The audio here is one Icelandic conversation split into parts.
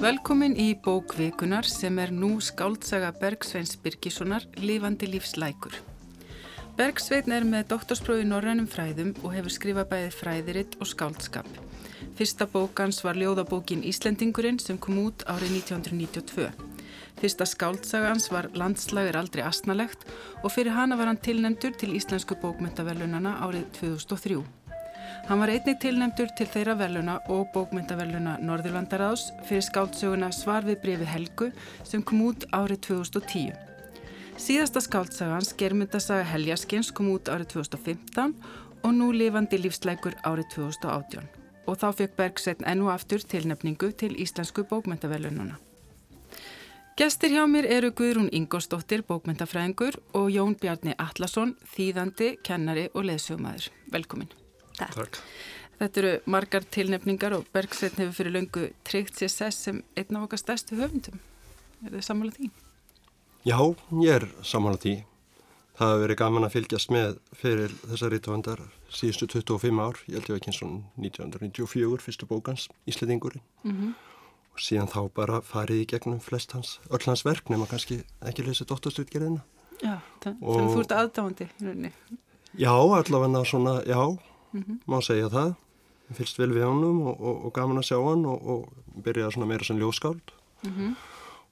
Velkomin í bókvikunar sem er nú skáldsaga Bergsveins Birgissonar Lífandi lífslækur. Bergsvein er með doktorsprófi Norrænum fræðum og hefur skrifað bæði fræðiritt og skáldskap. Fyrsta bókans var ljóðabókin Íslendingurinn sem kom út árið 1992. Fyrsta skáldsagans var Landslag er aldrei asnalegt og fyrir hana var hann tilnendur til Íslensku bókmyndaverlunana árið 2003. Hann var einnig tilnendur til þeirra verluna og bókmyndaverluna Norðurlandaráðs fyrir skáldsöguna Svar við brefi Helgu sem kom út árið 2010. Síðasta skáldsagans, Germyndasaga Heljaskins, kom út árið 2015 og nú lifandi lífsleikur árið 2018. Og þá fekk Bergsveitn ennu aftur tilnefningu til Íslensku bókmyndaverlununa. Gestir hjá mér eru Guðrún Ingolstóttir, bókmyndafræðingur og Jón Bjarni Allarsson, þýðandi, kennari og leðsögumæður. Velkomin. Takk. Takk. Þetta eru margar tilnefningar og Bergsveitn hefur fyrir löngu tryggt sér sess sem einn af okkar stærstu höfundum. Er þið sammálað því? Já, ég er sammálað því. Það hefur verið gaman að fylgjast með fyrir þessar rítuandar síðustu 25 ár. Ég held ég ekki eins og 1994, fyrstu bókans, Ísliðingurinn. Mm -hmm og síðan þá bara farið í gegnum flest hans, öll hans verk nema kannski ekki lesið dóttarstutgerðina Já, þannig að þú ert aðdáðandi í rauninni Já, allavega svona, já mm -hmm. má segja það fylgst vel við honum og, og, og gaman að sjá hann og, og byrjaði svona meira sem ljóskáld mm -hmm.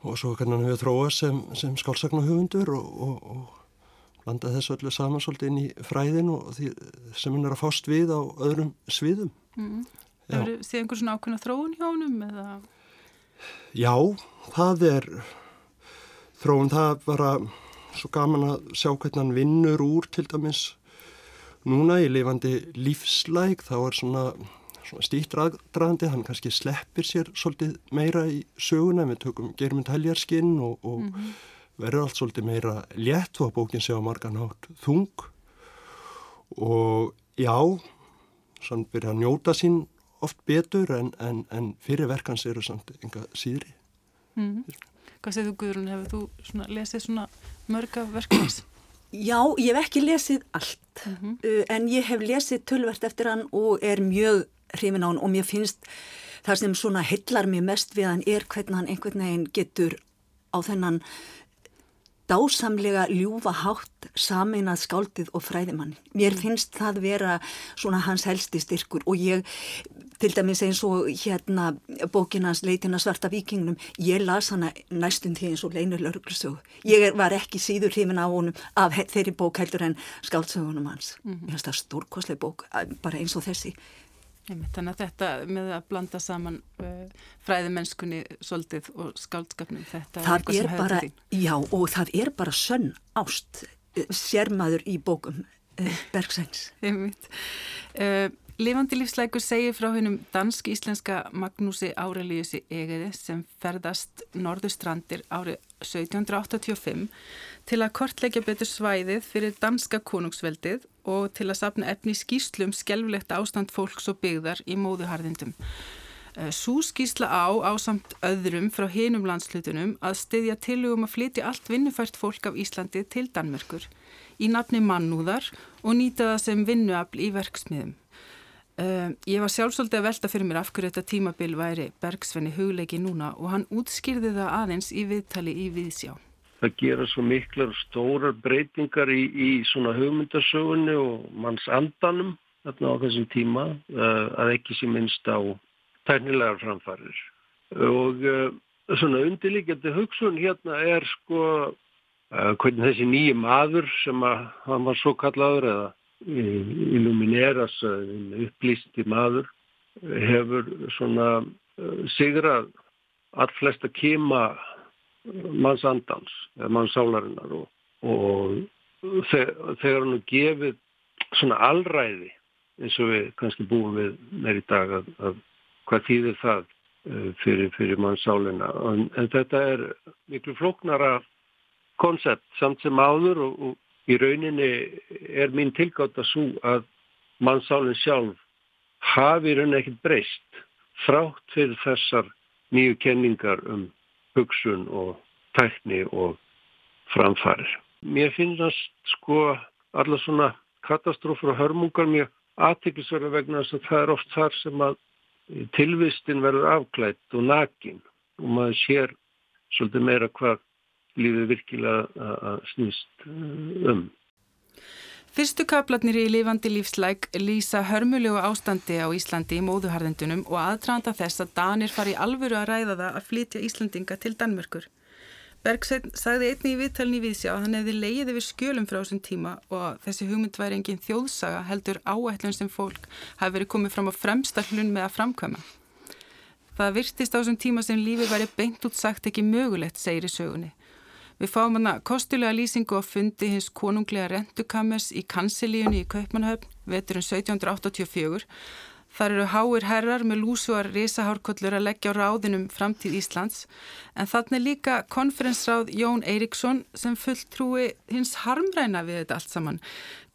og svo kannan hefur þróað sem, sem skálsagnahugundur og blandaði þessu öllu saman svolítið inn í fræðin og því sem hann er að fást við á öðrum sviðum mm -hmm. Það verður síðan einhver svona ákveðna þróun hjá honum eða Já, það er þróun, það er bara svo gaman að sjá hvernig hann vinnur úr til dæmis núna í lifandi lífslæg þá er svona, svona stýttraðandi hann kannski sleppir sér svolítið meira í söguna við tökum germund heljarskinn og, og mm -hmm. verður allt svolítið meira létt og bókin sé á margan hátt þung og já sann byrja að njóta sín oft betur en, en, en fyrirverkans eru samt enga síðri. Mm. Hvað segðu Guðrún, hefur þú svona lesið svona mörga verkans? Já, ég hef ekki lesið allt mm -hmm. uh, en ég hef lesið tölvert eftir hann og er mjög hrifin á hann og mér finnst það sem svona hillar mér mest við hann er hvernig hann einhvern veginn getur á þennan dásamlega ljúfa hátt sameinað skáldið og fræðimann. Mér mm. finnst það vera svona hans helsti styrkur og ég, til dæmis eins og hérna bókinans Leitina svarta vikingnum, ég las hana næstum því eins og leinur lörglusögu. Ég var ekki síður hrifin af honum af þeirri bók heldur en skáldsögunum hans. Mm -hmm. Mér finnst það stórkoslega bók, bara eins og þessi. Þannig að þetta með að blanda saman uh, fræðimennskunni svolítið og skáldskapnum þetta það er eitthvað sem hefur því. Já og það er bara sönn ást uh, sérmaður í bókum uh, Bergsæns. Lifandi lífslækur segir frá hennum dansk-íslenska Magnúsi Árelíusi Egeði sem ferðast norðustrandir árið 1785 til að kortleggja betur svæðið fyrir danska konungsveldið og til að sapna efni skýslum skjálflegt ástand fólks og byggðar í móðuharðindum. Eh, Sú skýsla á ásamt öðrum frá hinum landslutunum að styðja tilugum að flytja allt vinnufært fólk af Íslandi til Danmörkur í nafni mannúðar og nýta það sem vinnuafl í verksmiðum. Uh, ég var sjálfsvöldið að velta fyrir mér af hverju þetta tímabil væri Bergsvenni hugleiki núna og hann útskýrði það aðeins í viðtali í Viðsjá það gera svo miklar stórar breytingar í, í svona hugmyndasögunni og manns andanum þarna á þessum tíma uh, að ekki sé minnst á tæknilegar framfarir. Og uh, svona undirlíkjandi hugsun hérna er sko uh, hvernig þessi nýji maður sem að hann var svo kallaður eða illumineras upplýsti maður hefur svona sigrað. Allflesta kema mannsandans, mannsálarinnar og, og þegar hann gefið svona allræði eins og við kannski búum við með í dag að, að hvað þýðir það uh, fyrir, fyrir mannsálina en, en þetta er miklu floknara koncept samt sem áður og, og í rauninni er mín tilgátt að svo að mannsálinn sjálf hafi rauninni ekkert breyst frátt fyrir þessar nýju kenningar um hugsun og tækni og framfærir. Mér finnast sko alla svona katastrófur og hörmungar mjög aðtiklisverða vegna þess að það er oft þar sem að tilvistin verður afklætt og nakin og maður sér svolítið meira hvað lífið virkilega að snýst um. Fyrstu kaplarnir í lifandi lífslæk lýsa hörmulegu ástandi á Íslandi í móðuharðendunum og aðtranda þess að Danir fari alvöru að ræða það að flytja Íslandinga til Danmörkur. Bergsveitn sagði einni í viðtalni við sig að hann hefði leiðið við skjölum frá þessum tíma og þessi hugmynd væri engin þjóðsaga heldur áætlun sem fólk hafi verið komið fram á fremsta hlun með að framkvæma. Það virtist á þessum tíma sem lífi væri beint út sagt ekki mögulegt, segir í sögunni. Við fáum hana kostulega lýsingu á fundi hins konunglega rentukammers í kansilíunni í Kaupmannhöfn, veturinn 1784 Þar eru háir herrar með lúsuar risahárkollur að leggja á ráðinum framtíð Íslands en þannig líka konferensráð Jón Eiríksson sem fulltrúi hins harmræna við þetta allt saman.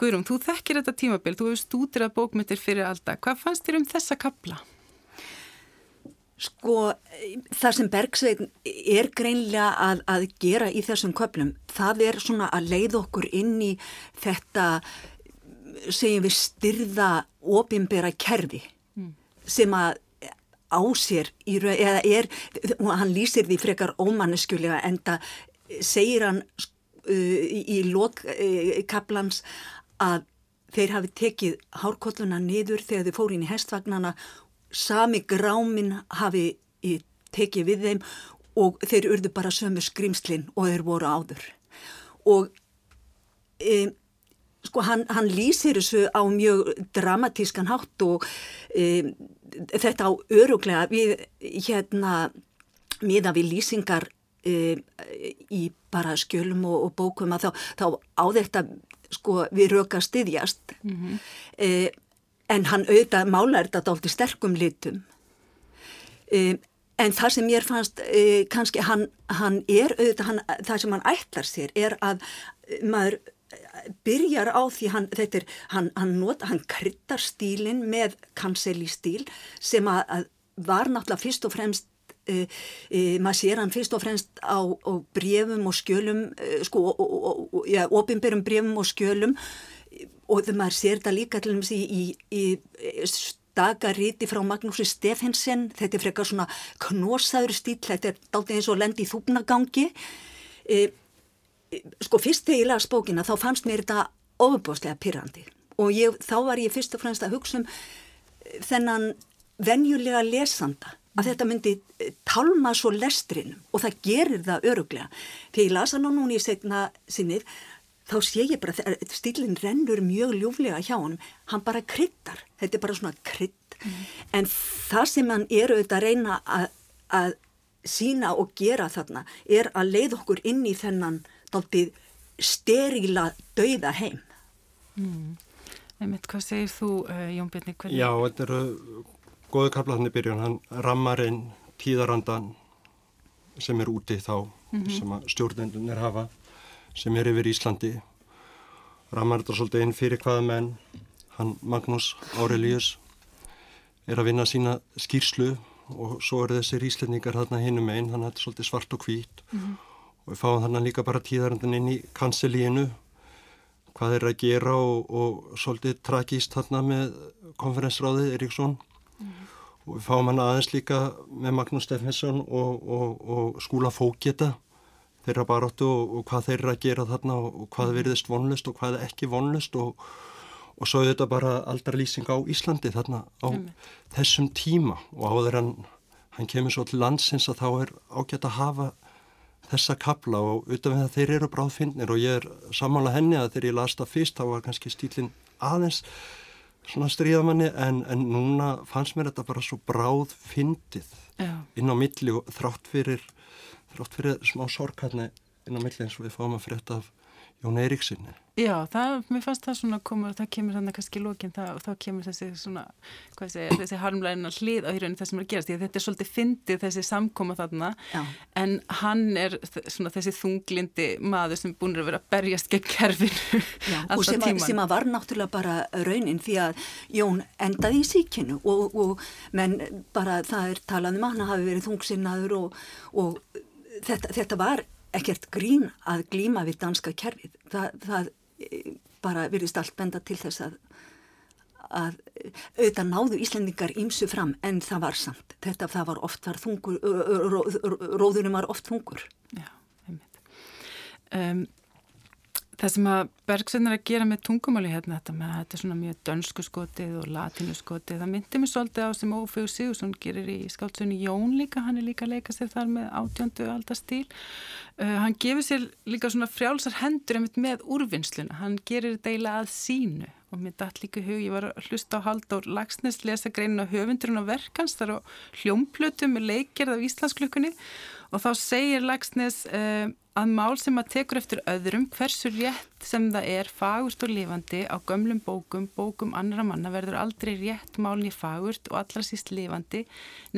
Guðrún, þú þekkir þetta tímabild, þú hefur stútir að bókmyndir fyrir alltaf. Hvað fannst þér um þessa kapla? Sko, það sem Bergsveitin er greinlega að, að gera í þessum köplum, það er svona að leið okkur inn í þetta segjum við styrða opimbera kerfi mm. sem að á sér í eða er, hann lýsir því frekar ómanneskjulega en það segir hann uh, í lótkaplans uh, að þeir hafi tekið hárkolluna niður þegar þeir fóri inn í hestvagnana sami grámin hafi tekið við þeim og þeir urðu bara sömu skrimslinn og þeir voru áður og um, sko hann, hann lýsir þessu á mjög dramatískan hátt og e, þetta á öruglega við hérna miða við lýsingar e, í bara skjölum og, og bókum að þá, þá á þetta sko við röka styðjast mm -hmm. En hann auðvitað málar þetta álti sterkum litum. En það sem ég fannst kannski hann, hann er auðvitað hann, það sem hann ætlar sér er að maður byrjar á því hann, er, hann, hann, not, hann kryttar stílin með kanseli stíl sem að, að var náttúrulega fyrst og fremst e, e, maður sér hann fyrst og fremst á, á brefum og skjölum e, sko, ja, ofinberum brefum og skjölum og maður sér þetta líka til dæmis í, í, í stagaríti frá Magnúsi Stefensen þetta er frekar svona knosaður stíl þetta er dálta eins og lendi í þúpnagangi og sko fyrst þegar ég las bókina þá fannst mér þetta ofubóstlega pyrrandi og ég, þá var ég fyrst og fremst að hugsa um eh, þennan venjulega lesanda að þetta myndi eh, talma svo lestrinum. Og það gerir það öruglega. Þegar ég lasa nú núni í segna sinnið þá sé ég bara að stílinn rennur mjög ljúflega hjá honum, hann bara kryttar, þetta er bara svona krytt mm. en það sem hann er auðvitað að reyna að, að sína og gera þarna er að leið okkur inn í þennan dáltið sterila dauða heim. Mm. Einmitt, hvað segir þú, uh, Jón Björni? Hvernig? Já, þetta eru goðu kaplarni byrjun, hann rammar inn tíðarandan sem er úti þá, mm -hmm. sem stjórnendun er hafa, sem er yfir Íslandi. Rammar þetta svolítið inn fyrir hvaða menn, hann Magnús Aurelius er að vinna sína skýrslu og svo eru þessir íslendingar þarna hinnum einn, hann er svolítið svart og hvít mm -hmm og við fáum þannig líka bara tíðarandin inn í kanselíinu hvað er að gera og, og svolítið tragíst þarna með konferensráðið Eriksson mm. og við fáum hann aðeins líka með Magnús Steffensson og, og, og skúla fókjeta þeirra baróttu og hvað þeir eru að gera þarna og hvað mhm. verðist vonlust og hvað ekki vonlust og svo er þetta bara aldar lýsing á Íslandi þarna á mm. þessum tíma og áður hann, hann kemur svo til landsins að þá er ágætt að hafa þessa kabla og utan við það þeir eru bráðfinnir og ég er samanlega henni að þegar ég las það fyrst þá var kannski stílinn aðeins svona stríðamanni en, en núna fannst mér þetta bara svo bráðfindið inn á milli og þrátt fyrir þrátt fyrir smá sorkarni inn á milli eins og við fáum að frétta af Jón Eiríksinni. Já, það, mér fannst það svona komur, það kemur þannig kannski í lókinn það, og þá kemur þessi svona, hvað sé, þessi harmlægina hlið á hýraunin það sem er að gerast, því að þetta er svolítið fyndið þessi samkoma þarna, Já. en hann er svona þessi þunglindi maður sem búin að vera að berjast gegn kerfinu alltaf tíman. Og sem að var náttúrulega bara raunin því að Jón endaði í síkinu og, og menn bara það er talað um að hann hafi verið þungsinnaður og, og þetta, þetta var ekkert grín að glíma við danska kerfið. Það, það e, bara virðist allt benda til þess að, að auðvitað náðu Íslendingar ímsu fram en það var samt. Þetta það var oft var þungur, róðunum var oft þungur. Já, einmitt. Um, Það sem að Bergson er að gera með tungumáli hérna þetta með að þetta er svona mjög dönsku skotið og latinu skotið, það myndi mér svolítið á sem Ófegur Sigursson gerir í skáltsunni Jón líka, hann er líka að leika sér þar með átjöndu aldastíl. Uh, hann gefur sér líka svona frjálsar hendur með úrvinnsluna, hann gerir eiginlega að sínu og mér dætt líka hug, ég var að hlusta á Haldur Lagsnes lesa greinin á höfundurinn á verkans þar á hljómplötu með leikgerð af Íslandsklökunni og þá segir Lagsnes uh, að mál sem að tekur eftir öðrum hversu rétt sem það er fagurt og lifandi á gömlum bókum, bókum annara manna verður aldrei rétt málni fagurt og allra síst lifandi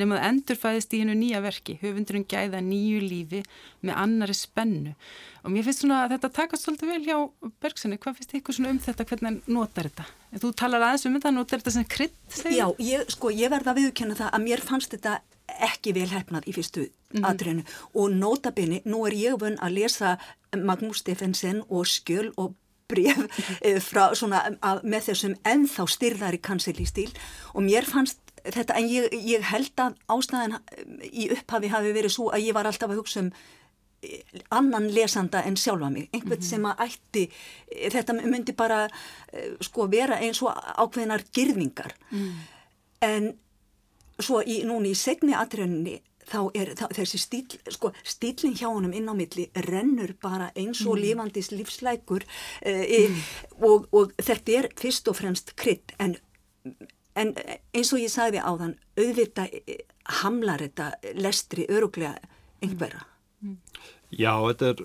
nema að endurfæðist í hennu nýja verki, höfundurinn gæða nýju lífi með annari spennu og mér finnst svona að þetta takast svolítið vel hjá Bergssoni, hvað finnst ykkur svona um þetta, hvernig notar þetta? Þú talar aðeins um þetta, notar þetta sem krydd? Já, ég, sko, ég verða að viðkjöna það að mér fannst þetta ekki vel hefnað í fyrstu mm atriðinu. Og notabini, nú er ég vunn að lesa Magnús Steffensen og skjöl og bref eh, frá svona að, með þessum ennþá styrðari kanseli stíl og mér fannst þetta en ég, ég held að ástæðan í upphafi hafi verið svo að ég var alltaf að hugsa um eh, annan lesanda en sjálfa mig. Einhvern -hmm. sem að ætti þetta myndi bara sko vera eins og ákveðinar girðingar. Mm. en svo í, núni í segni atrönni þá er þá, þessi stíl, sko, stílinn hjá honum inn á milli rennur bara eins og mm. lifandis lífslækur eh, mm. og, og þetta er fyrst og fremst krydd en, en eins og ég sagði á þann auðvita eh, hamlar þetta lestri öruglega einhverja. Mm. Já, þetta er,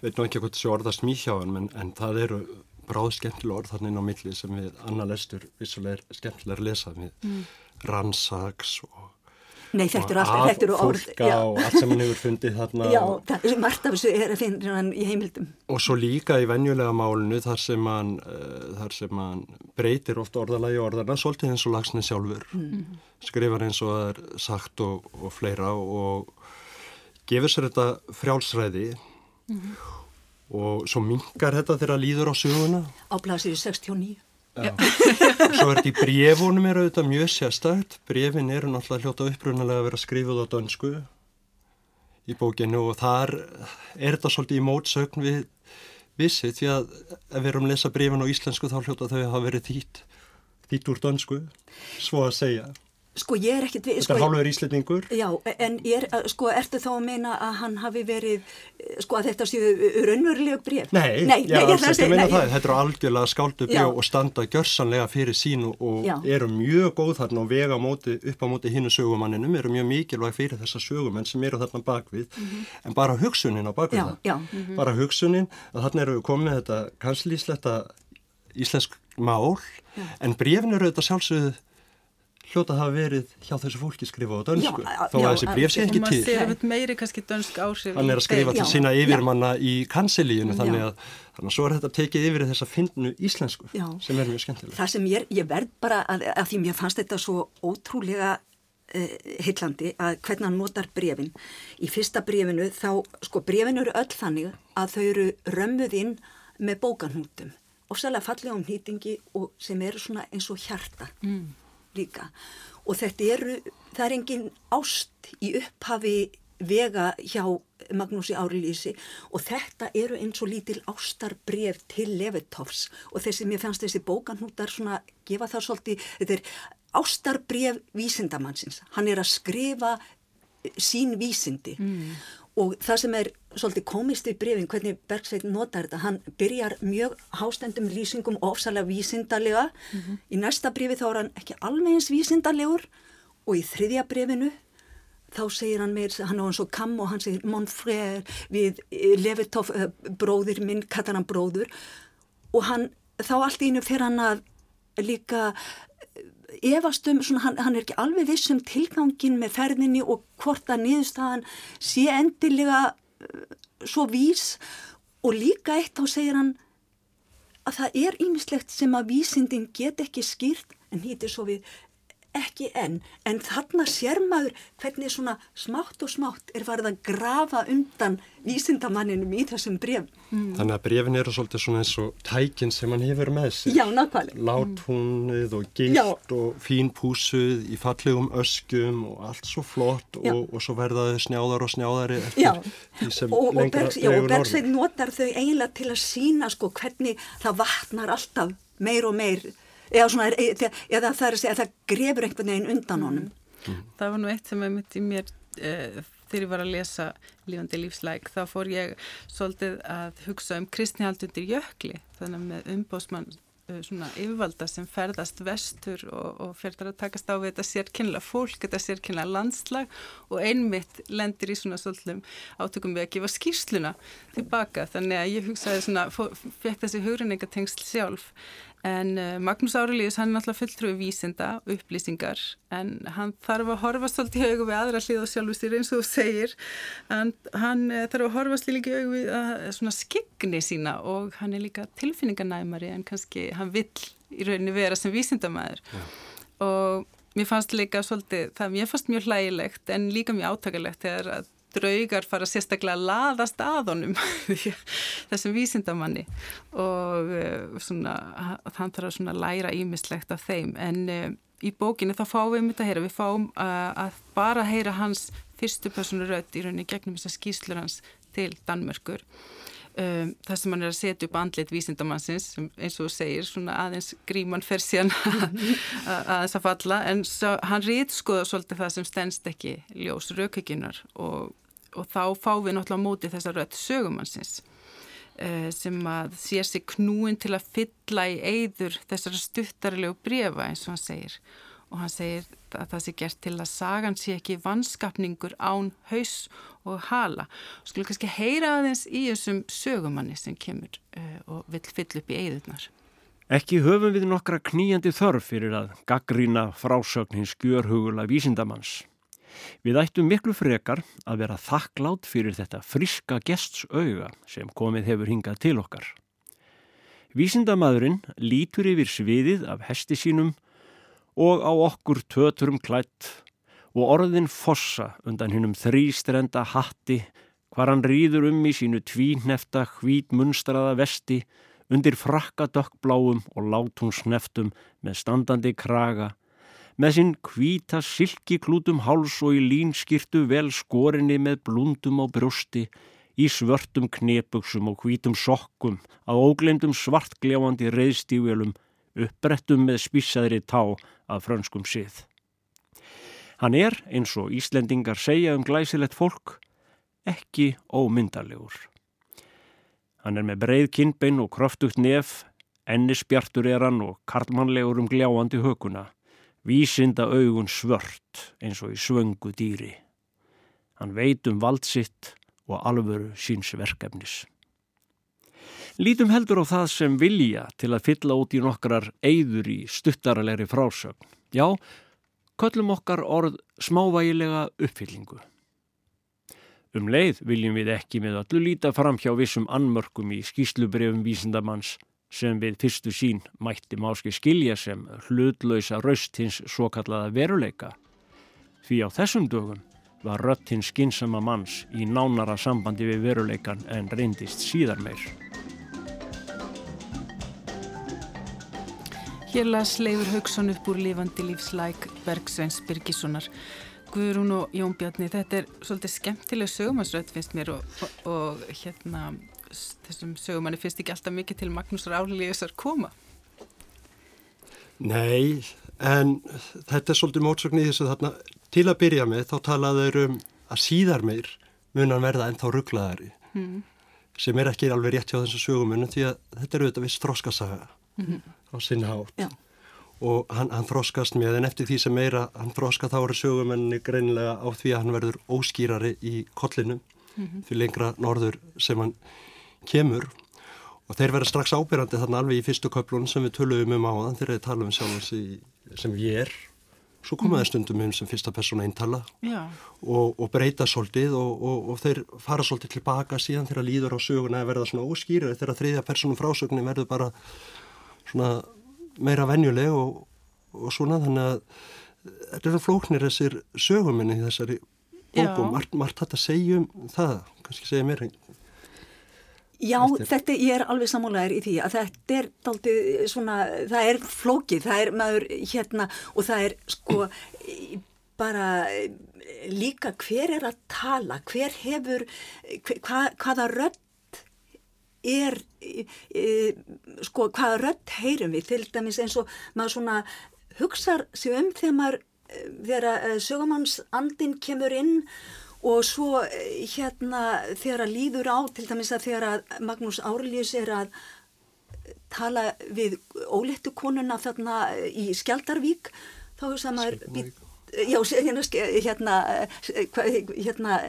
veit nú ekki hvað þessi orða smíhjáðan en, en það eru bráð skemmtilega orð þarna inn á milli sem við annar lestur vissulega er skemmtilega að lesa við mm rannsaks og Nei, þetta eru alltaf, þetta eru orð. Já, og allt sem hann hefur fundið þarna. Já, það er margt af þessu er að finna hann í heimildum. Og svo líka í venjulega málunu þar sem hann, uh, þar sem hann breytir oft orðalagi orðana, svolítið eins og lagsni sjálfur. Mm. Skrifar eins og það er sagt og, og fleira og gefur sér þetta frjálsræði mm. og svo mingar þetta þegar það líður á söguna. Á blasið 69. Svo er í brefunum er auðvitað mjög sérstækt. Brefin eru náttúrulega hljóta upprunalega að vera skrifuð á dönsku í bókinu og þar er þetta svolítið í mótsögn við vissi því að ef við erum að lesa brefin á íslensku þá hljóta þau að hafa verið þýtt, þýtt úr dönsku, svo að segja. Sko ég er ekkert við... Þetta er sko, hálfur íslendingur. Já, en er, sko ertu þá að meina að hann hafi verið, sko að þetta séu raunveruleg bref? Nei, nei, já, nei, ég ætla að meina nei. það. Þetta eru algjörlega skáldu bref og standa gjörsanlega fyrir sínu og já. eru mjög góð þarna og vega móti, upp á móti hinnu sögumanninum, eru mjög mikilvæg fyrir þessa sögumenn sem eru þarna bakvið, mm -hmm. en bara hugsunin á bakvið já, það. Já, mm -hmm. Bara hugsunin að þarna eru komið þetta kanslísletta íslensk mál, en brefin eru þetta sjálfsögðu hljóta hafa verið hjá þessu fólki skrifa á dönsku. Já, þó að já, þessi bref sé ekki til. og maður sé meiri kannski dönsk áhrif hann er að skrifa til sína yfirmanna í kansilíunu þannig að þannig að svo er þetta tekið yfir þessa fyndnu íslensku sem er mjög skemmtilega það sem ég, ég verð bara að, að því mér fannst þetta svo ótrúlega uh, heillandi að hvernig hann notar brefin í fyrsta brefinu þá sko brefin eru öll þannig að þau eru römmuð inn með bókanhútum. Ofsalega fallega um nýtingi og sem eru svona eins og hjarta. Mm líka. Og þetta eru, það er engin ást í upphafi vega hjá Magnúsi Árilísi og þetta eru eins og lítil ástarbref til Levitovs. Og þessi, mér fannst þessi bókanhútar svona, gefa það svolítið, þetta er ástarbref vísindamannsins, hann er að skrifa sín vísindi. Mm og það sem er svolítið komist í brefin hvernig Bergsveit notar þetta hann byrjar mjög hástendum lýsingum ofsalega vísindarlega mm -hmm. í næsta brefi þá er hann ekki alveg eins vísindarlegur og í þriðja brefinu þá segir hann meir, hann á hans og kam og hann segir mon frère við Levitov uh, bróðir minn, kattar hann bróður og hann þá allt í innu fyrir hann að líka efastum, svona, hann, hann er ekki alveg viss um tilgangin með ferðinni og hvort að niðurstaðan sé endilega uh, svo vís. Og líka eitt þá segir hann að það er ýmislegt sem að vísindin get ekki skýrt en hýttir svo við ekki enn, en þarna sér maður hvernig svona smátt og smátt er farið að grafa undan vísindamanninum í þessum bref. Mm. Þannig að brefin eru svolítið svona eins og tækin sem hann hefur með sig. Já, nákvæmlega. Látúnið og gilt Já. og fínpúsuð í fallegum öskum og allt svo flott og, og svo verðaðu snjáðar og snjáðari eftir Já. því sem og, lengra dregur norður. Og Bergsveit notar þau eiginlega til að sína sko hvernig það vatnar alltaf meir og meir eða, svona, eða, eða það er að segja að það grefur einhvern veginn undan honum. Mm. Það var nú eitt sem er mitt í mér uh, þegar ég var að lesa lífandi lífslæk þá fór ég svolítið að hugsa um kristnihald undir jökli þannig með umbósmann uh, svona yfirvalda sem ferðast vestur og, og ferðar að takast á við þetta sérkynla fólk, þetta sérkynla landslag og einmitt lendir í svona svolítum átökum við að gefa skýrsluna tilbaka þannig að ég hugsaði svona, fekk þessi hugrinningatengsl sjálf En uh, Magnús Árelíus, hann er náttúrulega fulltrúi vísinda, upplýsingar, en hann þarf að horfast svolítið í augu við aðra hlið og sjálfustýr eins og þú segir. En hann uh, þarf að horfast líka í augu við uh, svona skigni sína og hann er líka tilfinninganæmari en kannski hann vill í rauninni vera sem vísindamæður. Ja. Og mér fannst líka svolítið, það mér fannst mjög hlægilegt en líka mjög átakalegt þegar að draugar fara sérstaklega að laðast að honum þessum vísindamanni. Og uh, svona, hann þarf að læra ímislegt af þeim. En uh, í bókinu þá fáum við um þetta að heyra, við fáum uh, að bara heyra hans fyrstu personu rödd í rauninni gegnum þessar skýslur hans til Danmörkur um, það sem hann er að setja upp andlit vísindamannsins eins og segir, svona aðeins gríman fer síðan aðeins að falla. En svo, hann rýtskoða svolítið það sem stennst ekki ljós raukökinar og, og þá fáum við náttúrulega mótið þessa rött sögumannsins uh, sem að sér sig knúin til að fylla í eigður þessara stuttarlegu brefa eins og hann segir og hann segir að það sé gert til að sagan sé ekki vannskapningur án haus og hala. Skulum kannski heyra aðeins í þessum sögumanni sem kemur uh, og vill fyll upp í eigðunar. Ekki höfum við nokkra kníjandi þörf fyrir að gaggrína frásögn hins gjörhugula vísindamanns. Við ættum miklu frekar að vera þakklátt fyrir þetta friska gestsauga sem komið hefur hingað til okkar. Vísindamadurinn lítur yfir sviðið af hesti sínum og á okkur töturum klætt og orðin fossa undan hinnum þrýstrenda hatti hvar hann rýður um í sínu tvínefta hvít munstraða vesti undir frakka dökkbláum og látúnsneftum með standandi kraga með sinn hvíta silkiklútum háls og í línskirtu vel skorinni með blundum á brjósti í svörtum knepuksum og hvítum sokkum á óglemdum svartgljáandi reyðstífjölum uppbrettum með spísaðri tá að frönskum sið. Hann er, eins og Íslendingar segja um glæsilegt fólk, ekki ómyndarlegur. Hann er með breið kinnbein og kröftugt nef, ennisbjartur er hann og karlmannlegur um gljáandi hökuna, vísinda augun svört eins og í svöngu dýri. Hann veit um valdsitt og alvöru síns verkefnis. Lítum heldur á það sem vilja til að fylla út í nokkrar eigður í stuttaralegri frásögn. Já, köllum okkar orð smávægilega uppfyllingu. Um leið viljum við ekki með öllu líta fram hjá vissum anmörkum í skýslubrefum vísindamanns sem við fyrstu sín mætti máski skilja sem hlutlausa raust hins svo kallaða veruleika. Því á þessum dögum var rött hins skynsama manns í nánara sambandi við veruleikan en reyndist síðar meir. Hér las Leifur Haugsson upp úr lifandi lífslæk Bergsveins Birgissonar. Guðrún og Jón Bjarni, þetta er svolítið skemmtileg sögumansröð finnst mér og, og, og hérna þessum sögumanni finnst ekki alltaf mikið til Magnúsar Álíðisar koma. Nei, en þetta er svolítið mótsögn í þessu þarna. Til að byrja með þá talaður um að síðar meir munan verða ennþá rugglaðari mm. sem er ekki alveg rétt hjá þessu sögumunum því að þetta eru auðvitað viss þróskasaga. Mm -hmm á sinna hátt Já. og hann, hann þróskast með en eftir því sem meira hann þróska þá eru sögumenni greinilega á því að hann verður óskýrari í kollinum mm -hmm. því lengra norður sem hann kemur og þeir verða strax ábyrjandi þarna alveg í fyrstu köplun sem við töluðum um á þann þegar þeir tala um sjálfans sem ég er. Svo komaði mhm. stundum um sem fyrsta persóna eintala og, og breyta svolítið og, og, og þeir fara svolítið tilbaka síðan þegar líður á söguna að verða svona óskýrari þegar þriðja persónum frásögnin verður bara svona meira venjuleg og, og svona. Þannig að þetta er flóknir þessir söguminni þessari bókum, margt, margt þetta segjum það, kannski segja mér Já, Eftir. þetta, ég er alveg sammálaður í því að þetta er daldið svona, það er flókið, það er maður hérna og það er sko bara líka hver er að tala, hver hefur, hva, hvaða rödd er, e, e, sko hvaða rödd heyrum við, til dæmis eins og maður svona hugsaður sig um þegar maður, þegar sögumannsandin kemur inn og svo eh, hérna þegar að líður á til dæmis að þegar að Magnús Árljus er að tala við ólettu konuna þarna í Skjaldarvík þá er það maður já, hérna, hérna, hérna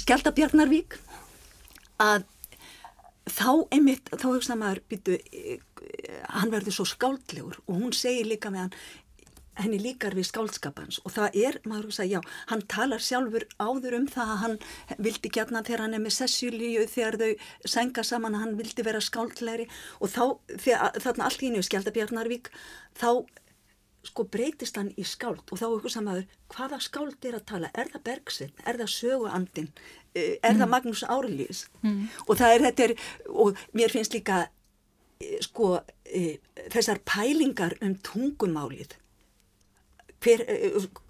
Skjaldabjarnarvík að þá einmitt, þá hugsa maður býtu, hann verður svo skáldlegur. Og hún segir líka með hann henni líkar við skálskapans og það er, maður veist að já, hann talar sjálfur áður um það að hann vildi gætna þegar hann er með sessjulíu þegar þau senga saman hann vildi vera skáldlegri. Og þá, þegar, þarna allt njög Skjaldabjarnarvík, þá sko breytist hann í skáld. Og þá er eitthvað samaður, hvaða skáld er að tala? Er það Bergsvinn, er það Söguandin eh, er mm. það Magnús Árlís mm. og það er þetta er, og mér finnst líka eh, sko e, þessar pælingar um tungumálið hver,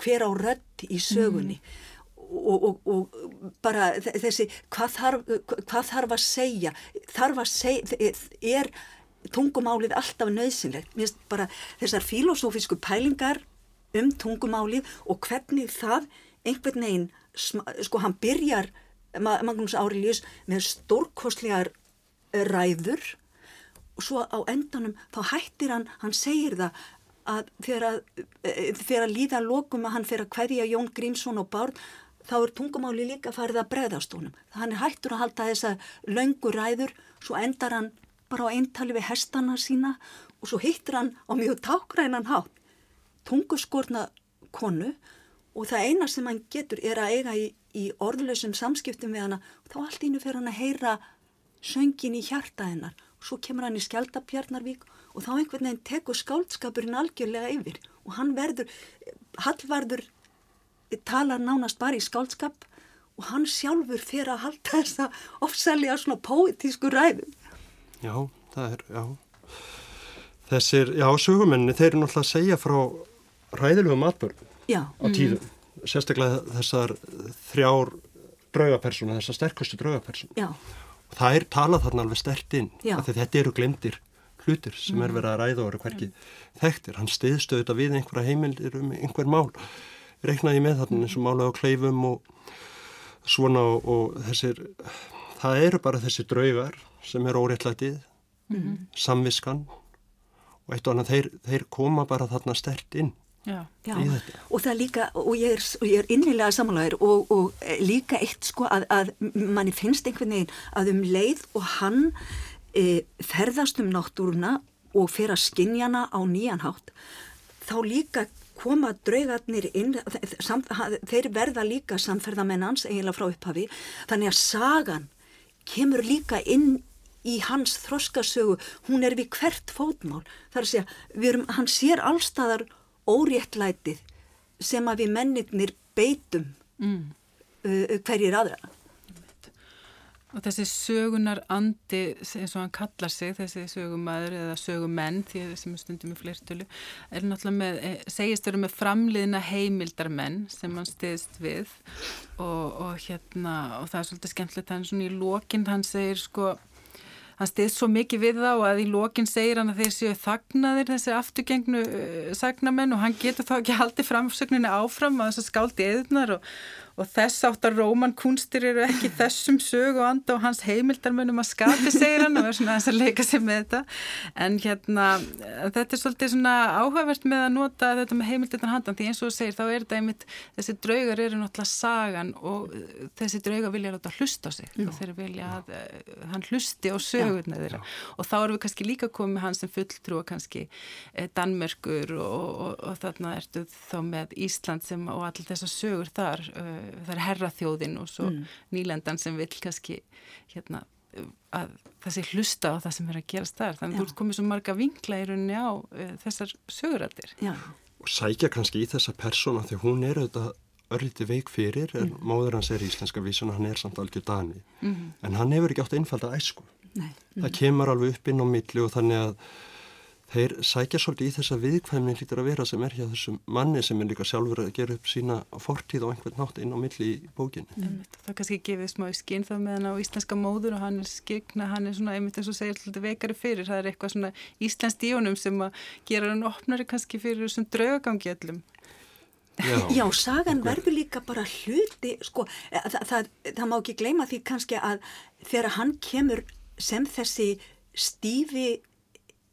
hver á rödd í sögunni. Mm. og, og, og bara þessi hvað þarf, hvað þarf að segja? Þarf að segja er tungumálið alltaf nöðsynlegt mér finnst bara þessar filosófísku pælingar um tungumálið og hvernig það einhvern veginn sko hann byrjar Magnús Áriljus með stórkostlegar ræður. Og svo á endanum þá hættir hann, hann segir það að þegar að, e, þegar að líða lokum að hann fer að hverja Jón Grímsson og Bárn þá er tungumáli líka farið að breðast honum. Hann er hættur að halda þessa löngu ræður, svo endar hann bara á eintali við hestana sína og svo hittir hann á mjög tákrænan hátt tunguskorna konu og það eina sem hann getur er að eiga í, í orðlösum samskiptum við hana og þá allt ínu fer hann að heyra söngin í hjarta hennar svo kemur hann í Skjaldabjarnarvík og þá einhvern veginn tekur skáldskapurinn algjörlega yfir og hann verður, Hallvarður talar nánast bara í skáldskap og hann sjálfur fyrir að halda þess að ofsælja svona póitísku ræðum. Já, það er, já. Þessir, já, sögumenni, þeir eru náttúrulega að segja frá ræðilegum atbörnum á tíðum. Mm. Sérstaklega þessar þrjár draugapersona, þessar sterkustu draugapersona. Já. Það er talað þarna alveg stert inn, af því þetta eru glemdir hlutir sem er mm. verið að ræða og eru hverkið þekktir. Hann stiðstöðu þetta við einhverja heimildir um einhver mál. Reyknaði með þarna eins og mála á kleifum og svona og, og þessir, það eru bara þessi draugar sem er óréttlætið, mm samviskan og eitt og annað, þeir, þeir koma bara þarna stert inn. Já. Já, og það líka, og ég er, er innilega samanlægir og, og líka eitt sko að, að manni finnst einhvern veginn að um leið og hann e, ferðast um náttúruna og fer að skinjana á nýjanhátt þá líka koma draugarnir inn sam, þeir verða líka samferðamennans eiginlega frá upphafi. Þannig að sagan kemur líka inn í hans þroskasögu. Hún er við hvert fótmál. Þar að segja, erum, hann sér allstaðar óréttlætið sem að við mennirnir beitum mm. uh, hverjir aðra. Og þessi sögunar andi, eins og hann kallar sig, þessi sögumæður eða sögumenn, því sem er stundum í flertölu, er náttúrulega með, eh, segist eru með framliðna heimildarmenn sem hann stiðst við. Og, og hérna, og það er svolítið skemmtilegt, hann er svona í lókinn, hann segir sko, hann stiðst svo mikið við þá að í lókinn segir hann að þeir séu þagnaðir þessi afturgengnu uh, sagnamenn og hann getur þá ekki haldið framsögninu áfram að þess að skáldi eðunar og og þess áttar rómankunstir eru ekki þessum sög og anda og hans heimildarmönum að skapi segir hann og er svona þess að leika sig með þetta. En hérna þetta er svolítið svona áhugavert með að nota þetta með heimildarnar handan því eins og þú segir þá er þetta einmitt þessi draugar eru náttúrulega sagan og þessi draugar vilja láta hlusta á sig. Já. og þeir vilja að uh, hann hlusti á sögurna þeirra. Og þá erum við kannski líka komið hann sem fulltrú og kannski eh, Danmörkur og, og, og þarna ertu þá með Ísland sem og allir þessar sögur þar uh, það er herraþjóðin og svo mm. nýlendan sem vil kannski hérna að það sé hlusta á það sem er að gerast þar þannig að þú ert komið svo marga vinkla í rauninni á uh, þessar sögurættir Já, og sækja kannski í þessa persóna því hún er auðvitað örlítið veik fyrir, er, mm. móður hans er íslenska vísun og hann er samt algjör dani mm. en hann hefur ekki átt einfalda æsku Nei. það kemur alveg upp inn á milli og þannig að þeir sækja svolítið í þessa viðkvæmni lítur að vera sem er hjá þessum manni sem er líka sjálfur að gera upp sína fortíð og einhvern nátt inn á milli í bókinni. Mm. Það kannski gefið smá í skinn þá með hann á íslenska móður og hann er skikna, hann er svona einmitt eins og segir alltaf veikari fyrir, það er eitthvað svona íslensk díunum sem að gera hann opnari kannski fyrir þessum draugagangi öllum. Já, Já sagan verður líka bara hluti, sko, það, það, það má ekki gleyma því kannski að þegar hann kemur sem þessi stífi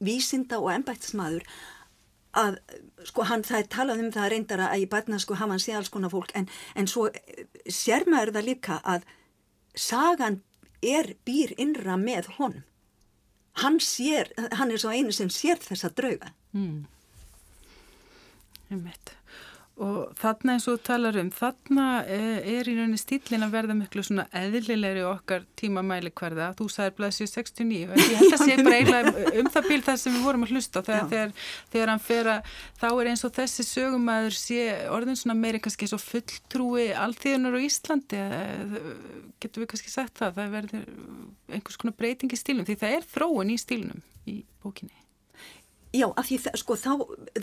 vísinda og ennbættismadur að sko hann það er talað um það reyndara að í bætna sko hafa hann sé alls konar fólk en, en svo sér maður það líka að sagan er býr innra með honum. Hann sér, hann er svo einu sem sér þessa drauga. Mm. Ég veit Og þarna eins og þú talar um, þarna eh, er í rauninni stílin að verða miklu svona eðlilegri okkar tímamæli hverða. Þú sagði blæsið 69, ég held að sé bara eiginlega um það bíl það sem við vorum að hlusta þegar, þegar, þegar hann fer að, þá er eins og þessi sögumæður sé orðin svona meiri kannski svo fulltrúi allþíðunar á Íslandi, eh, getur við kannski sagt það, það verður einhvers konar breyting í stílum, því það er þróun í stílunum í bókinni. Já, af því sko, þá,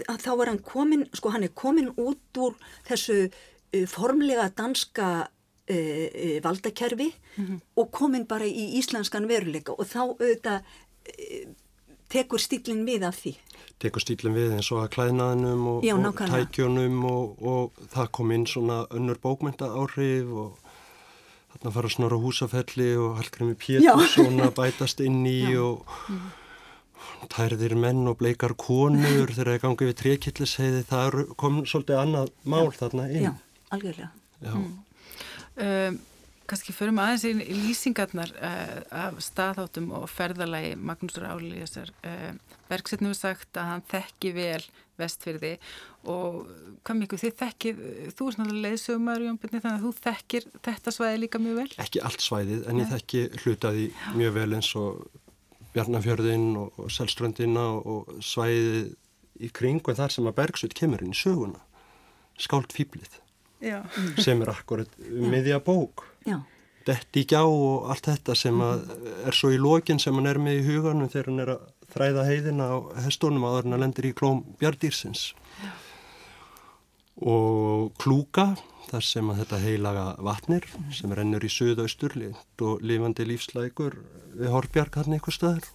þá er hann komin, sko hann er komin út úr þessu uh, formlega danska uh, uh, valdakerfi mm -hmm. og komin bara í íslenskan veruleika og þá auðvitað uh, tekur stílinn við af því. Tekur stílinn við eins og að klæðnaðinum og, Já, og tækjunum og, og það kom inn svona önnur bókmynda áhrif og þarna fara svona á húsafelli og Hallgrími Pétur svona bætast inn í Já. og mm -hmm tærðir menn og bleikar konur þegar það gangi við trekilliseiði það kom svolítið annað mál já, þarna inn Já, algjörlega já. Mm. Um, Kanski förum aðeins í lýsingarnar uh, af staðháttum og ferðalagi Magnúsur Áli uh, verksetnum er sagt að hann þekki vel vestfyrði og hvað miklu þið þekkið, þú er svona leiðsögumar þannig að þú þekkir þetta svæði líka mjög vel? Ekki allt svæðið en ég þekki hlutaði mjög vel eins og Bjarnafjörðin og, og Selströndina og, og svæðið í kringu en þar sem að Bergsveit kemur inn í söguna skált fýblið sem er akkurat miðja bók. Detti í gjá og allt þetta sem er svo í lokin sem hann er með í huganum þegar hann er að þræða heiðina á hestunum að hann lendir í klóm Bjardýrsins og klúka þar sem að þetta heilaga vatnir sem rennur í söðausturlind og lifandi lífslækur við Horbjarg hann eitthvað stöður.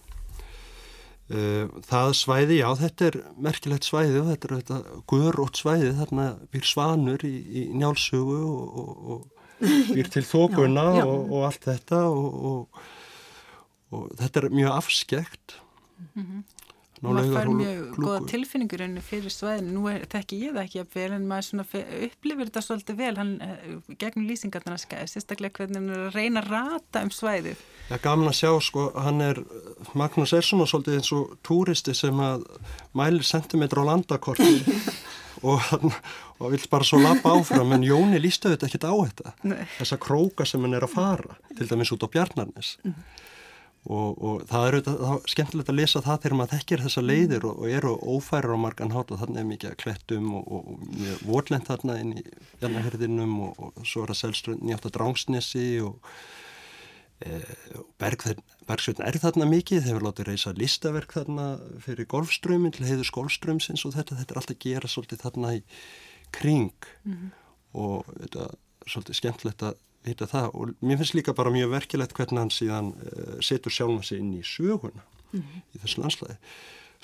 Eh, það svæði, já þetta er merkilegt svæði og þetta er þetta guðrótt svæði þarna býr svanur í, í njálsugu og, og, og býr til þókunna og, og allt þetta og þetta er mjög afskekt. Mm -hmm maður fær mjög goða tilfinningur enn fyrir svæðinu, nú er þetta ekki ég það ekki að vel en maður upplifir þetta svolítið vel. Hann, eh, gegnum lýsingarna sérstaklega hvernig hann er að reyna að rata um svæðið. Já, gaman að sjá sko, hann er, Magnús er svona svolítið eins og túristi sem að mælir sentimetra á landakorti og hann og vill bara svo lappa áfram en Jóni lístu þetta ekkit á þetta. Þessa króka sem hann er að fara til dæmis út á Bjarnarnes. Mm. Og, og það er auðvitað skemmtilegt að lesa það þegar maður þekkir þessa leiðir og, og eru ófærar á margan hát og þannig er mikið að klettum og, og mjög vorlend þarna inn í jarnahörðinum og svo er að selströnd nýjátt að drángsnesi og e, Bergsveitn er þarna mikið, þeir eru látið reysa listaverk þarna fyrir golfströmmin til heiðus golfströmsins og þetta, þetta er alltaf gera svolítið þarna í kring mm -hmm. og þetta er svolítið skemmtilegt að vita það og mér finnst líka bara mjög verkilegt hvernig hann síðan uh, setur sjálfa sig inn í söguna mm -hmm. í þessu landslæði.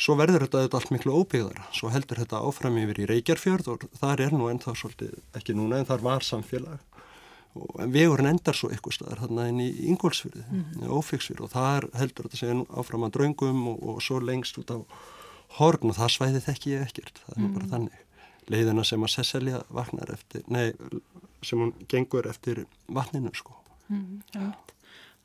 Svo verður þetta, þetta allt miklu óbyggðara, svo heldur þetta áfram yfir í Reykjarfjörð og þar er nú ennþá svolítið, ekki núna en þar var samfélag og vegurinn endar svo eitthvað staðar hann inn í Ingólfsfjörði, mm -hmm. ófíksfjörð og þar heldur þetta segja áfram að draungum og, og svo lengst út á horn og það svæði þekki ég ekkert, það er mm -hmm. bara þannig leiðina sem að Cecilia vaknar eftir, nei, sem hún gengur eftir vatninu sko. Mm, ja.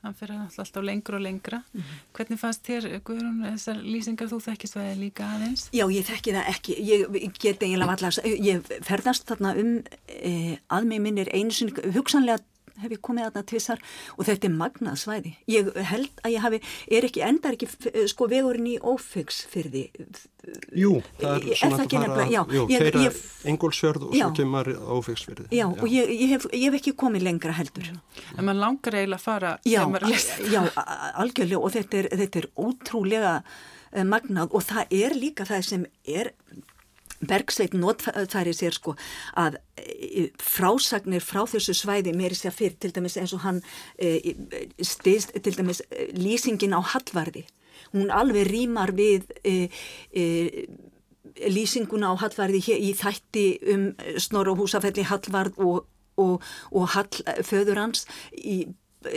Það fyrir alltaf lengra og lengra. Mm -hmm. Hvernig fannst þér, Guðrún, þessar lýsingar þú þekkist það líka aðeins? Já, ég þekki það ekki. Ég get eiginlega allast, ég ferðast þarna um e, að mig minnir einu sinni, hugsanlega hef ég komið aðna tvissar og þetta er magnað svæði. Ég held að ég hafi, er ekki, endar ekki sko vegurinn í ófygs fyrir því. Jú, það er svona það að fara, já, jú, ég, engolsfjörð og já, svo kemur ófygs fyrir því. Já, já, og ég, ég, hef, ég hef ekki komið lengra heldur. En maður langar eiginlega að fara já, þegar maður lest. Já, algjörlega og þetta er, þetta er ótrúlega uh, magnað og það er líka það sem er Bergsveit notfæri sér sko að e, frásagnir frá þessu svæði meiri sér fyrr til dæmis eins og hann e, styrst til dæmis e, lýsingin á Hallvarði. Hún alveg rýmar við e, e, lýsinguna á Hallvarði í þætti um Snorra húsafelli Hallvarð og, og, og Hallföður hans í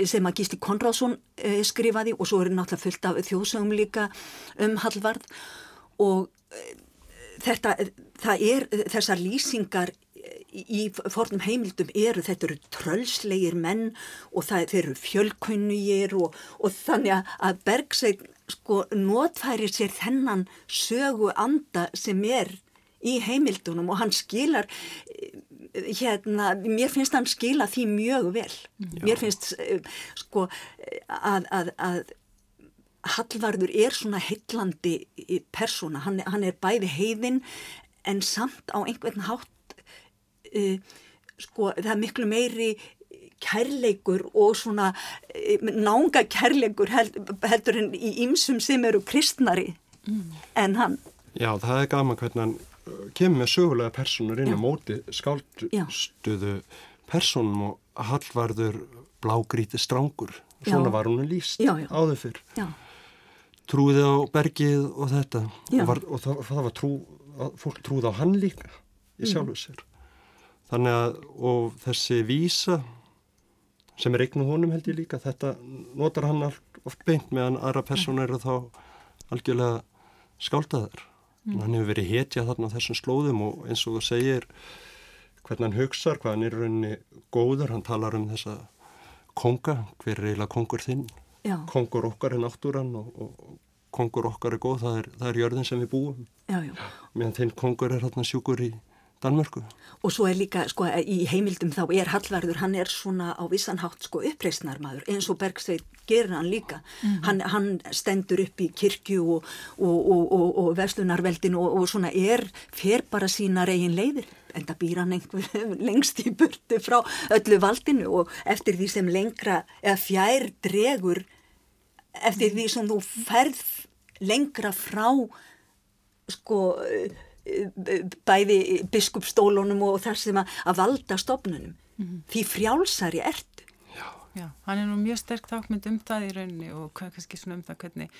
sem að Gísli Konráðsson e, skrifaði og svo er náttúrulega fullt af þjóðsögum líka um Hallvarð. Og þetta, það er þessar lýsingar í fornum heimildum eru, þetta eru trölslegir menn og það, þeir eru fjölkunnugir og, og þannig að Bergsveit sko notfæri sér þennan sögu anda sem er í heimildunum og hann skilar hérna, mér finnst hann skila því mjög vel Já. mér finnst sko að, að, að Hallvarður er svona heillandi persóna, hann, hann er bæði heiðin en samt á einhvern hátt uh, sko það er miklu meiri kærleikur og svona uh, nánga kærleikur held, heldur en í ýmsum sem eru kristnari mm. en hann. Já það er gaman hvernig hann kemur með sögulega personur inn á móti skálduðu personum og Hallvarður blágríti strángur, svona já. var hún líst já, já. áður fyrr. Já trúið á bergið og þetta. Og, var, og það, það var trú fólk trúið á hann líka í mm. sjálfu sér. Þannig að og þessi vísa sem er eignu honum held ég líka þetta notar hann oft beint meðan aðra personar eru þá algjörlega skáldaðar. Mm. hann hefur verið hetja þarna á þessum slóðum og eins og þú segir hvernig hann hugsar, hvað hann er rauninni góður, hann talar um þessa konga, hver er eiginlega kongur þinn Já. kongur okkar er náttúran og, og kongur okkar er góð, það er, það er jörðin sem við búum já, já. meðan þinn kongur er hérna sjúkur í Danmörku. Og svo er líka, sko, í heimildum þá er Hallvarður, hann er svona á vissanhátt, sko, uppreysnarmadur, eins og Bergsveit gerir hann líka. Mm -hmm. hann, hann stendur upp í kirkju og, og, og, og vestlunarveldinu og svona er, fer bara sína reygin leiðir, en það býr hann einhver lengst í burtu frá öllu valdinu og eftir því sem lengra, eða fjær dregur, eftir því sem þú ferð lengra frá, sko, bæði biskupstólunum og þar sem að, að valda stofnunum. Mm -hmm. því frjálsari ertu. Já. Já, hann er nú mjög sterk þákmynd um það í rauninni og kannski svona um það hvernig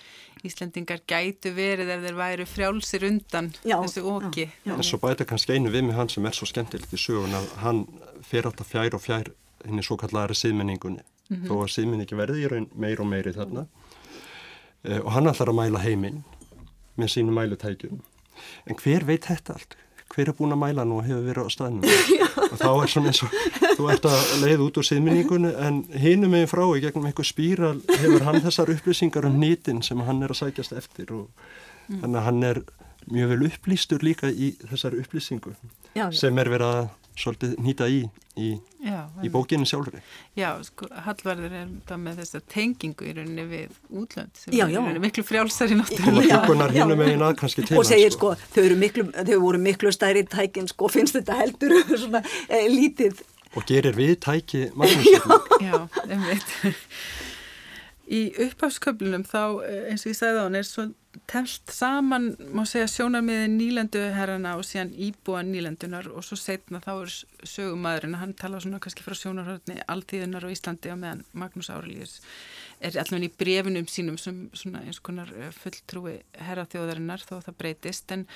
Íslandingar gætu verið ef þeir væri frjálsir undan já, þessu óki En svo bæta kannski einu við með hann sem er svo skemmtilegt í sögun að hann fer átt að fjær og fjær henni svo kallari síðmenningunni mm -hmm. þó að síðmenningi verði í raun meir og meiri þarna uh, og hann ætlar að mæla heiminn með sínu mælutækjum en hver veit þetta allt? Hver er búin að mæla nú og hefur verið á staðnum? og þá er svona eins og þú ert að leið út úr síðminningunni en hinum meginn frá í gegnum einhver spíral hefur hann þessar upplýsingar um nýtin sem hann er að sækjast eftir og mm. þannig að hann er mjög vel upplýstur líka í þessar upplýsingu já, sem er verið að svolítið nýta í í, í bókinu sjálfur Já, sko, Hallvarður er það með þessa tengingu í rauninni við útlönd sem já, já. er miklu frjálsari náttúrulega og segir sko, sko þau, miklu, þau voru miklu stærri tækin sko, finnst þetta heldur svona e, lítið. Og gerir við tæki Já, einmitt Í uppháfsköflunum þá, eh, eins og ég sagði á hann, er svo telt saman, má segja, sjónarmiði nýlenduherrana og síðan íbúa nýlendunar og svo setna þá er sögumæðurinn, hann tala svona kannski frá sjónarhörni alltíðunar á Íslandi og meðan Magnús Árelíus er allavega í brefinum sínum sem svona eins konar eh, fulltrúi herraþjóðarinnar þó það breytist. En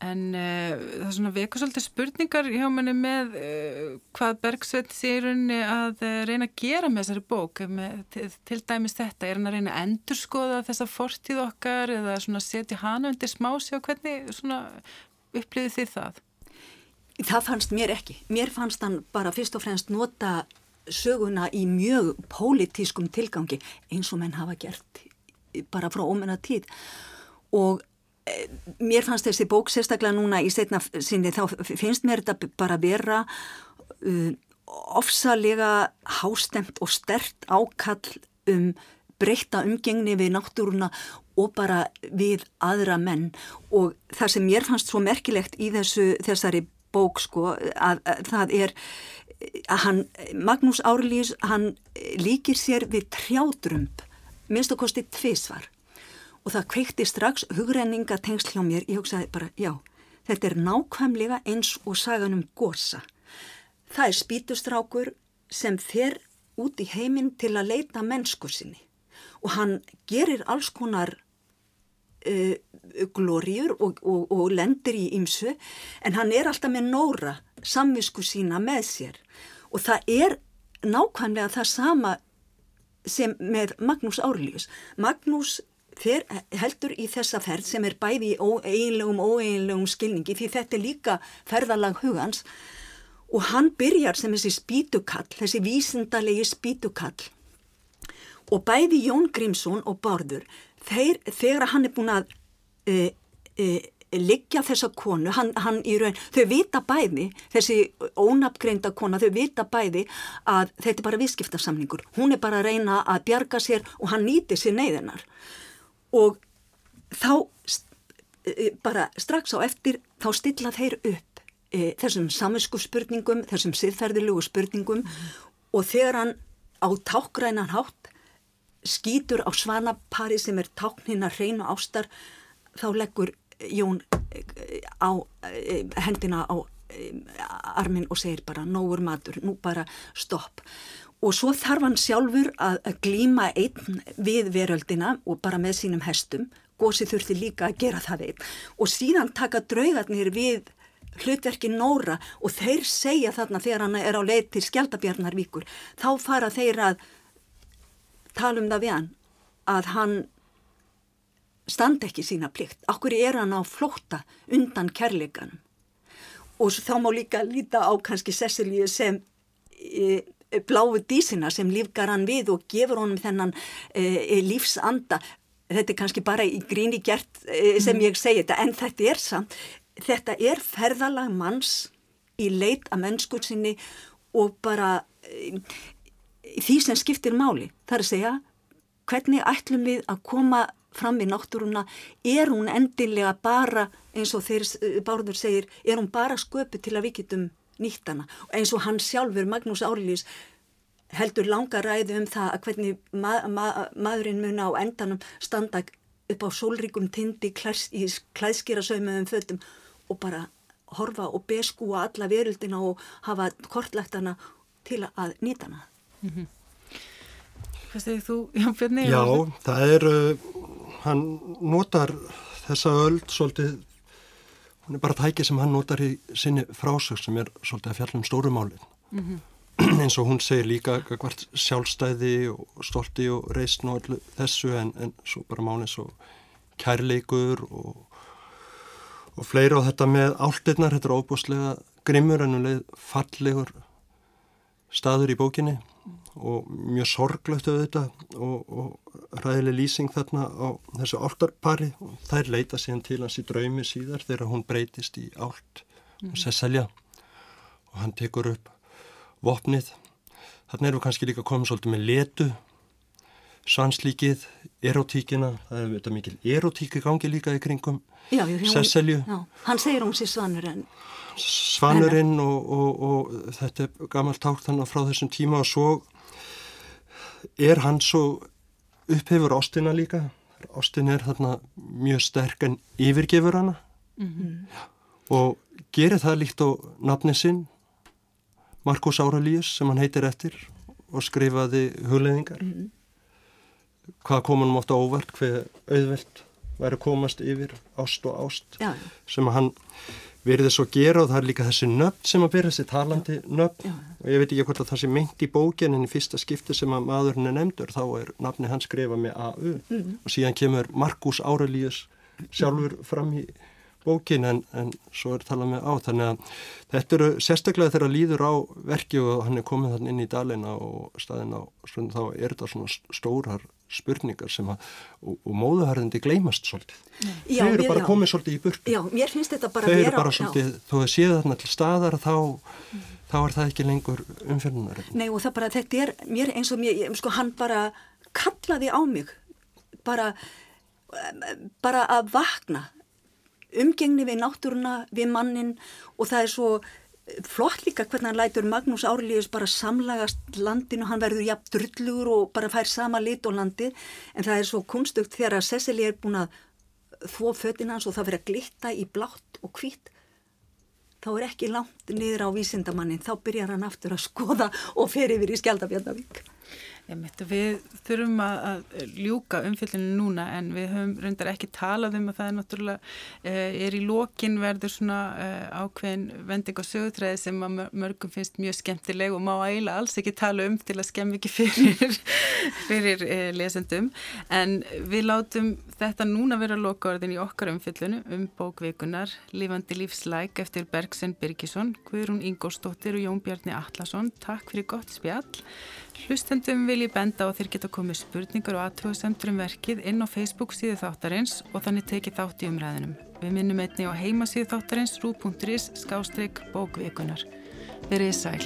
En uh, það er svona veku svolítið spurningar hjá manni með uh, hvað Bergsveit sé í rauninni að uh, reyna að gera með þessari bók, með, til, til dæmis þetta, er hann að reyna að endurskoða þessa fortíð okkar eða svona setja hana undir smási og hvernig svona upplýði þið það? Það fannst mér ekki. Mér fannst hann bara fyrst og fremst nota söguna í mjög pólitískum tilgangi eins og menn hafa gert bara frá ómenna tíð og mér fannst þessi bók sérstaklega núna í setna sinni þá finnst mér þetta bara vera uh, ofsalega hástemt og stert ákall um breyta umgengni við náttúruna og bara við aðra menn. Og það sem mér fannst svo merkilegt í þessu, þessari bók sko að, að það er að hann, Magnús Árlís hann líkir sér við trjádrömb minnst að kosti tvísvar og það kveikti strax hugrenninga tengsl hjá mér, ég hugsaði bara já, þetta er nákvæmlega eins og sagan um gósa það er spítustrákur sem fer út í heiminn til að leita mennsku sinni. Og hann gerir alls konar uh, glóriur og, og, og lendir í ymsu en hann er alltaf með nóra samvisku sína með sér. Og það er nákvæmlega það sama sem með Magnús Árljus. Magnús fer, heldur í þessa ferð sem er bæði í eiginlegum og óeiginlegum skilningi því þetta er líka ferðalag hugans. Og hann byrjar sem þessi spítukall, þessi vísindalegi spítukall og bæði Jón Grímsson og Bárður þeir, þegar hann er búin að e, e, liggja þessa konu, hann, hann í raun, þau vita bæði, þessi ónapgreinda kona, þau vita bæði að þetta er bara viðskiptarsamningur, hún er bara að reyna að bjarga sér og hann nýti sér neyðinar og þá e, bara strax á eftir þá stilla þeir upp e, þessum saminsku spurningum, þessum siðferðilugu spurningum mm. og þegar hann á tákgrænan hátt skýtur á svanapari sem er táknina hreinu ástar þá leggur Jón á eh, hendina á eh, armin og segir bara nógur matur, nú bara stopp og svo þarf hann sjálfur að, glíma einn við veröldina og bara með sínum hestum gósi þurfti líka að gera það einn og síðan taka draugarnir við hlutverki Nóra og þeir segja þarna þegar hann er á leið til Skjaldabjarnarvíkur þá fara þeir að tala um það við hann að hann standa ekki sína plikt. Akkur er hann á flótta undan kærleikanum. Og þá má líka líta á kannski Cecilíu sem e, bláu dísina sem lífgar hann við og gefur honum þennan e, lífsanda. Þetta er kannski bara í gríni gert e, sem mm. ég segi þetta en þetta er samt. Þetta er ferðalag manns í leit að mennskur sinni og bara e, því sem skiptir máli. Það er að segja hvernig ætlum við að koma fram í náttúruna, er hún endilega bara, eins og þeir Bárður segir, er hún bara sköpu til að við getum nýttana eins og hann sjálfur, Magnús Árlís heldur langa ræði um það að hvernig ma ma maðurinn mun á endanum standa upp á sólríkum tindi klæs, í klæðskýra sögum fötum og bara horfa og beskúa alla veröldina og hafa kortlagt hana til að nýta hana mm -hmm. Hvað segir þú, Jón Björni? Já, það er uh, hann notar þessa öll svolítið, hún er bara tæki sem hann notar í sinni frásög sem er svolítið að fjalla um stórumálinn. Mm -hmm. eins og hún segir líka hvert sjálfstæði og stolti og reysn og öllu þessu en, en svo bara máli svo kærleikur og, og fleira og þetta með áltirnar, þetta er óbúslega grimmur en um leið fallegur staður í bókinni og mjög sorglögt auðvitað og, og ræðileg lýsing þarna á þessu áltarpari og þær leita síðan til hans í draumi síðar þegar hún breytist í ált og mhm. Sesselja. Og hann tekur upp vopnið. Þarna erum við kannski líka komið svolítið með letu svanslíkið, erotíkina. Það er þetta mikil erotíki gangi líka í kringum Sesselju. hann segir hún sér svanur en Svanurinn og, og, og þetta er gammalt tákt þannig frá þessum tíma og svo er hann svo upphefur ástina líka ástin er þarna mjög sterk en yfirgefur hana mm -hmm. og gerir það líkt á nafni sinn Markus Áralíus sem hann heitir eftir og skrifaði hugleðingar mm -hmm. hvað kom hann mótt á óvart hver auðvelt væri komast yfir ást og ást Já. sem hann verið þess að gera og það er líka þessi nöfn sem að byrja þessi talandi nöfn. Já. og ég veit ekki hvort að það sé meint í bókin en í fyrsta skipti sem að maðurinn er nefndur þá er nafni hans skrifa með AU mm. og síðan kemur Markus Aurelius sjálfur fram í bókin en, en svo er talað með á þannig að þetta eru sérstaklega þegar líður á verki og hann er komið þann inn í dalina og staðina og svona, þá er þetta svona stórar spurningar sem að, og, og móðuharðindi gleymast svolítið. Já, Þau eru mér- bara já. komið svolítið í burtu. Já, mér finnst þetta bara Þau eru vera- bara já. svolítið, þó að séu þarna til staðar þá, þá er það ekki lengur umfjörnunar. Nei og það bara, þetta er mér eins og mér, sko hann bara kallaði á mig bara, bara að vakna umgengni við náttúruna, við mannin og það er svo flott líka hvernig hann lætur Magnús Árlíus bara samlagast landinu, hann verður jafn drullugur og bara fær sama lit og landið. En það er svo kunstugt þegar að Cecily er búin að þvó fötin hans og það verður að glitta í blátt og hvít þá er ekki langt niður á vísindamannin, þá byrjar hann aftur að skoða og fer yfir í Skjaldabjarnavík. Einmitt, við þurfum að, að ljúka umfyllinu núna en við höfum reyndar ekki talað um að það er náttúrulega eh, er í lokin verður svona eh, ákveðin vending og sögutræði sem að mör- mörgum finnst mjög skemmtileg og má eiginlega alls ekki tala um til að skemmi ekki fyrir, fyrir eh, lesendum en við látum þetta núna vera lokaorðin í okkar umfyllinu um bókvikunar Lífandi lífslæk eftir Bergsen Birgisson, Guðrún Ingórsdóttir og Jón Bjarni Atlasson. Takk fyrir gott spjall. Hlustendum vil ég benda á að þeir geta komið spurningar og aðtjóðasemtur um verkið inn á Facebook síðu þáttarins og þannig tekið þátt í umræðinum. Við minnum einni á heimasíðu þáttarins rú.is skástrík bókvikunar. Verið sæl.